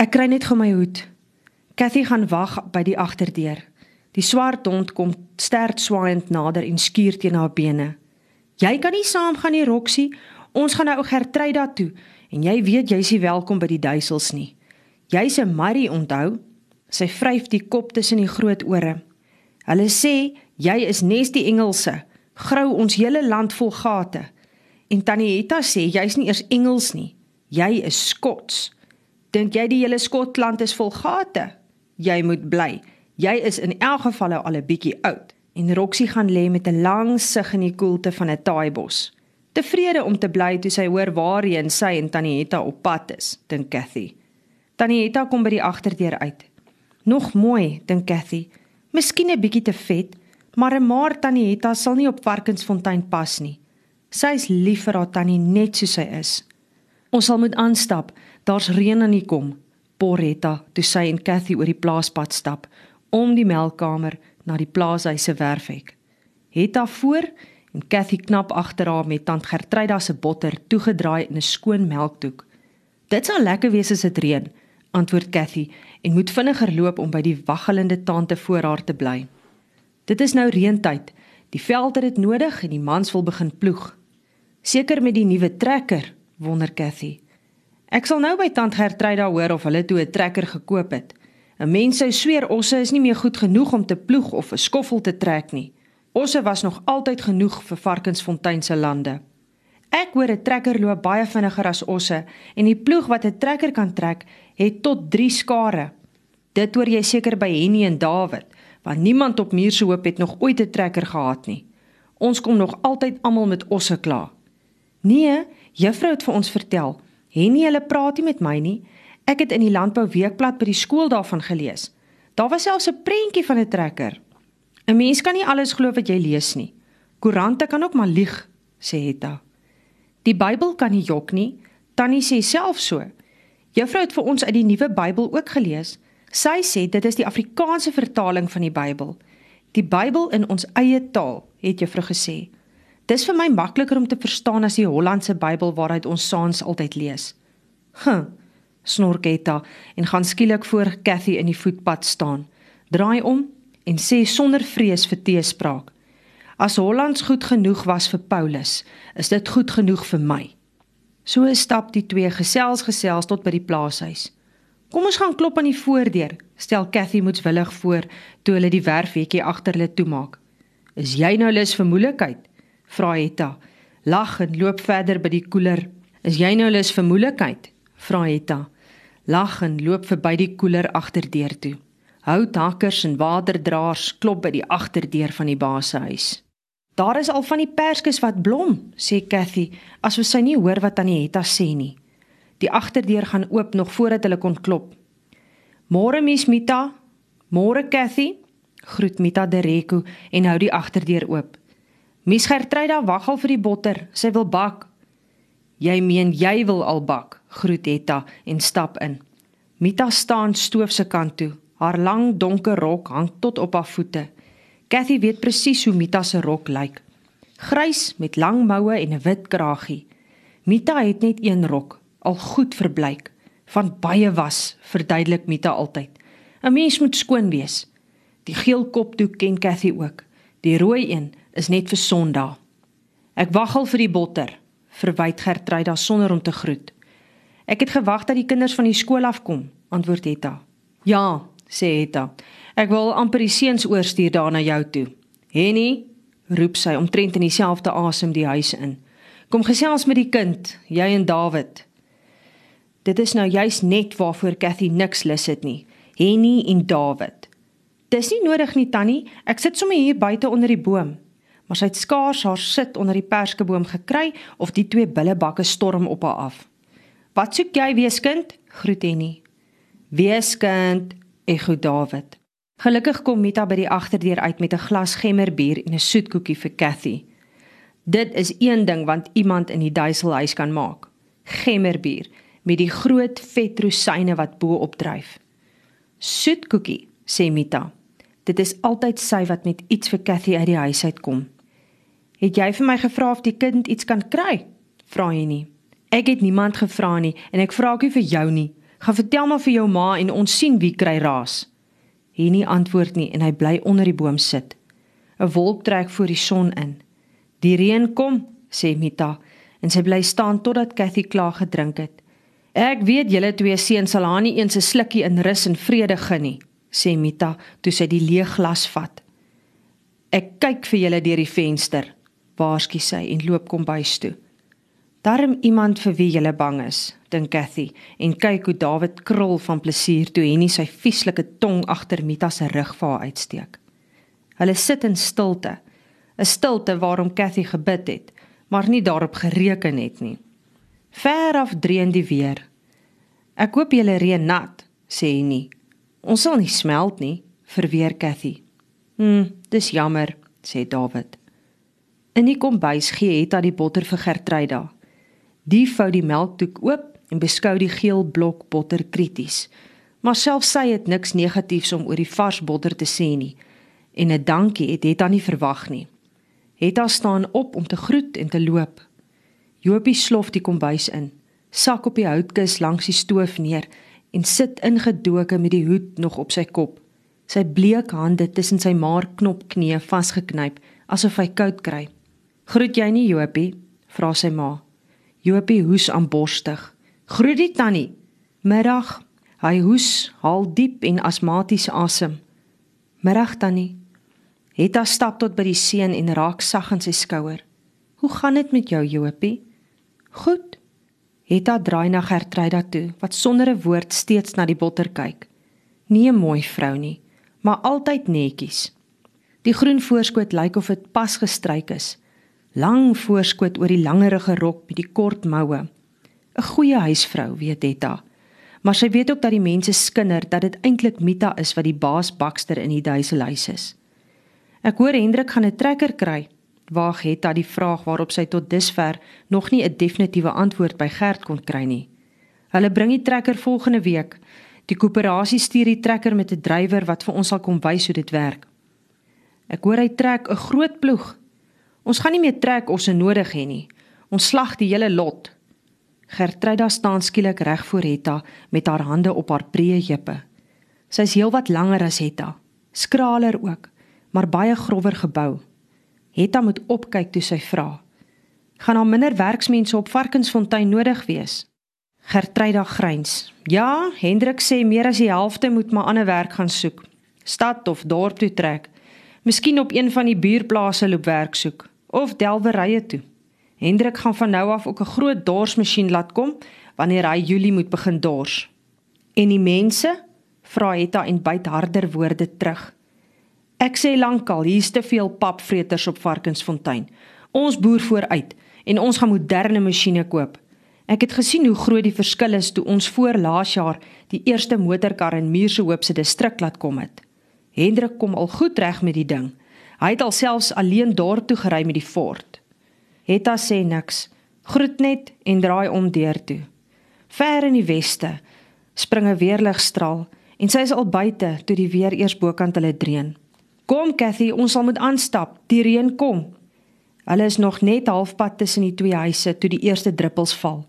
Ek kry net gou my hoed. Cathy gaan wag by die agterdeur. Die swart hond kom sterk swaaiend nader en skuur teen haar bene. Jy kan nie saamgaan nie, Roxie. Ons gaan nou Gertruida toe en jy weet jy's nie welkom by die duisels nie. Jy's 'n Marie, onthou? Sy vryf die kop tussen die groot ore. Hulle sê jy is nes die Engelse. Grou ons hele land vol gate. En Tannie Hetta sê jy's nie eers Engels nie. Jy is Skots. Dink jy die hele Skotland is vol gate? Jy moet bly. Jy is in elk geval al 'n bietjie oud. En Roxie gaan lê met 'n lang sug in die koelte van 'n taaibos. Tevrede om te bly toe sy hoor waarheen sy en Tannie Hetta op pad is, dink Cathy. Tannie Hetta kom by die agterdeur uit. Nog mooi, dink Cathy. Miskien 'n bietjie te vet, maar 'n maar Tannie Hetta sal nie op Varkensfontein pas nie. Sy is lief vir haar tannie net soos sy is. Ons sal moet aanstap. Daar's reën aan die kom. Porretta, toe sy en Cathy oor die plaaspad stap om die melkkamer na die plaashuis se werfhek. Hetta voor en Cathy knap agter haar met tant Gertruida se botter toegedraai in 'n skoon melkdoek. Dit sal lekker wees as dit reën, antwoord Cathy en moet vinniger loop om by die waggelende tante voor haar te bly. Dit is nou reentyd. Die veld het dit nodig en die mans wil begin ploeg. Seker met die nuwe trekker, wonder Cathy. Ek sal nou by tant Gertruida hoor of hulle toe 'n trekker gekoop het. 'n Mens sou sweer osse is nie meer goed genoeg om te ploeg of 'n skoffel te trek nie. Osse was nog altyd genoeg vir Varkensfontein se lande. Ek hoor 'n trekker loop baie vinniger as osse en die ploeg wat 'n trekker kan trek, het tot 3 skare. Dit hoor jy seker by Henny en Dawid, want niemand op Muurshoop het nog ooit 'n trekker gehad nie. Ons kom nog altyd almal met osse kla. Nee, juffrou het vir ons vertel Henny, hulle praat nie met my nie. Ek het in die landbou weekblad by die skool daarvan gelees. Daar was selfs 'n prentjie van 'n trekker. 'n Mens kan nie alles glo wat jy lees nie. Koerante kan ook maar lieg, sê Hetta. Die Bybel kan nie jok nie. Tannie sê self so. Juffrou het vir ons uit die nuwe Bybel ook gelees. Sy sê dit is die Afrikaanse vertaling van die Bybel. Die Bybel in ons eie taal, het juffrou gesê. Dis vir my makliker om te verstaan as die Hollandse Bybel waaruit ons saans altyd lees. Huh, snorketta en gaan skielik voor Cathy in die voetpad staan. Draai om en sê sonder vrees vir teespraak. As Hollands goed genoeg was vir Paulus, is dit goed genoeg vir my. So stap die twee gesels gesels tot by die plaashuis. Kom ons gaan klop aan die voordeur, stel Cathy moetswillig voor toe hulle die werfhekkie agter hulle toemaak. Is jy nou lus vir moeilikheid? Vra Hetta. Lag en loop verder by die koeler. Is jy nou lus vir moeilikheid? vra Hetta. Lag en loop verby die koeler agterdeur toe. Houthakkers en waterdraers klop by die agterdeur van die basehuis. Daar is al van die perskes wat blom, sê Cathy, asof sy nie hoor wat Tannie Hetta sê nie. Die agterdeur gaan oop nog voordat hulle kon klop. Môre Mies Mita. Môre Cathy. Groet Mita Dereko en hou die agterdeur oop. Mies Gertruida wag al vir die botter. Sy wil bak. Jy meen jy wil al bak, groet Etta en stap in. Mita staan stoof se kant toe. Haar lang donker rok hang tot op haar voete. Cathy weet presies hoe Mita se rok lyk. Grys met lang moue en 'n wit kragie. Mita het net een rok, al goed verbleik, van baie was, verduidelik Mita altyd. 'n Mens moet skoon wees. Die geel kopdoek ken Cathy ook. Die rooi een is net vir Sondag. Ek wag al vir die botter, verwyd Gertruida sonder om te groet. Ek het gewag dat die kinders van die skool afkom, antwoord Etta. Ja, sê Etta. Ek wil amper die seuns oorstuur daar na jou toe. Henny, roep sy omtrent in dieselfde asem die huis in. Kom gesels met die kind, jy en David. Dit is nou juis net waarvoor Cathy niks lus het nie. Henny en David. Dis nie nodig nie, Tannie. Ek sit sommer hier buite onder die boom maar sy het skaars haar sit onder die perskeboom gekry of die twee billebakke storm op haar af. "Wat soek jy, weeskind?" groet Henny. "Weeskind," ekho David. Gelukkig kom Mita by die agterdeur uit met 'n glas gemmerbier en 'n soetkoekie vir Cathy. Dit is een ding wat iemand in die duiselhuis kan maak. Gemmerbier met die groot vet rosyne wat bo opdryf. Soetkoekie, sê Mita. Dit is altyd sy wat met iets vir Cathy uit die huis uitkom. Het jy vir my gevra of die kind iets kan kry? Vra hy nie. Ek het niemand gevra nie en ek vra ook nie vir jou nie. Gaan vertel maar vir jou ma en ons sien wie kry raas." Henny antwoord nie en hy bly onder die boom sit. 'n Wolk trek voor die son in. "Die reën kom," sê Mita, en sy bly staan totdat Cathy klaar gedrink het. "Ek weet julle twee seuns sal haar nie eens 'n slukkie in rus en vrede gun nie," sê Mita toe sy die leë glas vat. "Ek kyk vir julle deur die venster," waarsku sy en loop kom bys toe. Darm iemand vir wie jy bang is, dink Cathy en kyk hoe David krul van plesier toe Henny sy vieslike tong agter Mita se rug vir haar uitsteek. Hulle sit in stilte, 'n stilte waarom Cathy gebid het, maar nie daarop gereken het nie. Ver af dreun die weer. Ek hoop julle reën nat, sê Henny. Ons sal nie smelt nie, verweer Cathy. Hm, dis jammer, sê David. In die kombuis gee Hetta die botter vir Gertruida. Die vou die melkdoek oop en beskou die geel blok botter krities. Maar self sy het niks negatiefs om oor die vars botter te sê nie. En 'n dankie het Hetta nie verwag nie. Hetta staan op om te groet en te loop. Jopie slof die kombuis in, sak op die houtkus langs die stoof neer en sit ingedoke met die hoed nog op sy kop. Sy bleek hande tussen sy maar knopknie vasgeknyp asof hy koud kry. "Groet jy nie, Jopie?" vra sy ma. Jopie hoes aanborstig. Groet die tannie. Middag. Hy hoes, haal diep en asmaties asem. Middag tannie. Hetta stap tot by die seun en raak sag aan sy skouer. Hoe gaan dit met jou Jopie? Goed. Hetta draai na Gertruida toe wat sonder 'n woord steeds na die botter kyk. Nie 'n mooi vrou nie, maar altyd netjies. Die groen voorskoot lyk of dit pas gestryk is lang voorskoot oor die langerige rok met die kort moue. 'n Goeie huisvrou, weet Etta. Maar sy weet ook dat die mense skinder dat dit eintlik Mita is wat die baas bakster in die duiselhuis is. Ek hoor Hendrik gaan 'n trekker kry. Waag Etta die vraag waarop sy tot dusver nog nie 'n definitiewe antwoord by Gert kon kry nie. Hulle bring die trekker volgende week. Die koöperasie stuur die trekker met 'n drywer wat vir ons sal kom wys hoe dit werk. Ek hoor hy trek 'n groot ploeg Ons gaan nie meer trek of se nodig hê nie. Ons slag die hele lot. Gertruida staan skielik reg voor Hetta met haar hande op haar breë heupe. Sy is heelwat langer as Hetta, skraler ook, maar baie grower gebou. Hetta moet opkyk toe sy vra: "Gaan daar minder werksmense op Varkensfontein nodig wees?" Gertruida gryns. "Ja, Hendrik sê meer as die helfte moet maar ander werk gaan soek. Stad of dorp toe trek. Miskien op een van die buurplase loop werk soek of delwerye toe. Hendrik gaan van nou af ook 'n groot dorsmasjien laat kom wanneer hy Julie moet begin dors. En die mense vra Hetta en byt harder woorde terug. Ek sê lankal hier's te veel papvreters op Varkensfontein. Ons boer vooruit en ons gaan moderne masjiene koop. Ek het gesien hoe groot die verskil is toe ons voor laas jaar die eerste motorkar in Muursehoop se distrik laat kom het. Hendrik kom al goed reg met die ding. Hy het alselfs alleen daartoe gery met die Ford. Hetta sê niks, groet net en draai om deur toe. Ver in die weste spring 'n weerligstraal en sy is al buite toe die weer eers bokant hulle dreun. Kom Cathy, ons sal moet aanstap. Die reën kom. Hulle is nog net halfpad tussen die twee huise toe die eerste druppels val.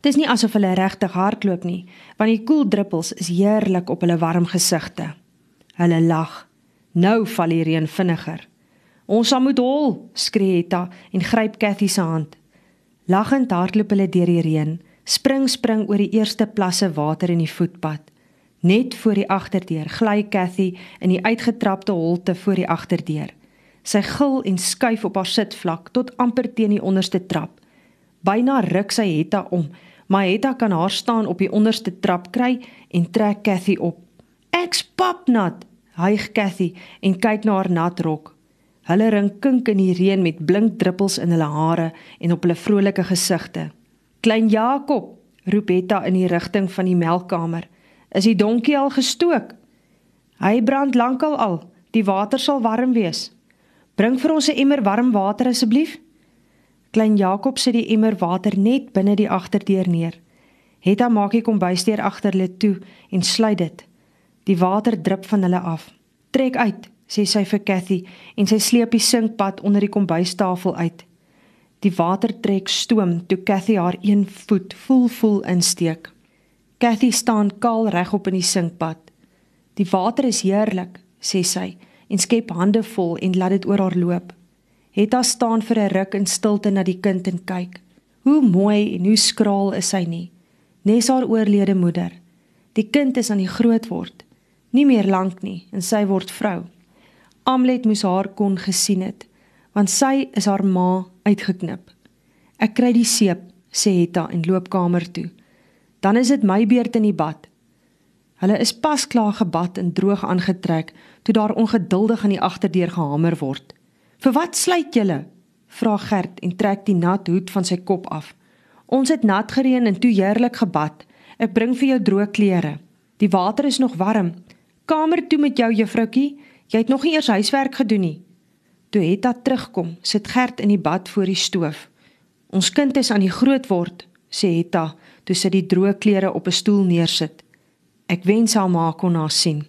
Dit is nie asof hulle regtig hardloop nie, want die koel druppels is heerlik op hulle warm gesigte. Hulle lag. Nou val die reën vinniger. Ons sal moet hol, skree Etta en gryp Cathy se hand. Lagend hardloop hulle deur die reën, spring spring oor die eerste plasse water in die voetpad. Net voor die agterdeur gly Cathy in die uitgetrapte holte voor die agterdeur. Sy gil en skuif op haar sitvlak tot amper teen die onderste trap. Byna ruk sy Etta om, maar Etta kan haar staan op die onderste trap kry en trek Cathy op. "Ek's papnat," hyg Cathy en kyk na haar nat rok. Hulle ring kink in die reën met blink druppels in hulle hare en op hulle vrolike gesigte. Klein Jakob, roep Betta in die rigting van die melkkamer. Is die donkie al gestook? Hy brand lankal al. Die water sal warm wees. Bring vir ons 'n emmer warm water asseblief. Klein Jakob sit die emmer water net binne die agterdeur neer. Hetta maak die kombuisdeur agter hulle toe en sluit dit. Die water drup van hulle af. Trek uit, sê sy vir Cathy en sy sleep die sinkpad onder die kombuistafel uit. Die water trek stoom toe Cathy haar een voet vol vol insteek. Cathy staan kaal regop in die sinkpad. Die water is heerlik, sê sy en skep hande vol en laat dit oor haar loop. Hetta staan vir 'n ruk in stilte na die kind en kyk. Hoe mooi en hoe skraal is sy nie. Nes haar oorlede moeder. Die kind is aan die groot word. Nie meer lank nie en sy word vrou. Amlet moes haar kon gesien het, want sy is haar ma uitgeknip. Ek kry die seep, sê Hetta en loop kamer toe. Dan is dit my beurt in die bad. Hulle is pas klaar gebad en droog aangetrek toe daar ongeduldig aan die agterdeur gehamer word. "Vir wat sluit julle?" vra Gert en trek die nat hoed van sy kop af. "Ons het nat gereën en toe heerlik gebad. Ek bring vir jou droë klere. Die water is nog warm. Kamer toe met jou juffroukie. Jy het nog nie eers huiswerk gedoen nie." Toe Hetta terugkom, sit Gert in die bad voor die stoof. "Ons kind is aan die groot word," sê Hetta, toe sy die droë klere op 'n stoel neersit. Ek wens haar ma kon haar sien.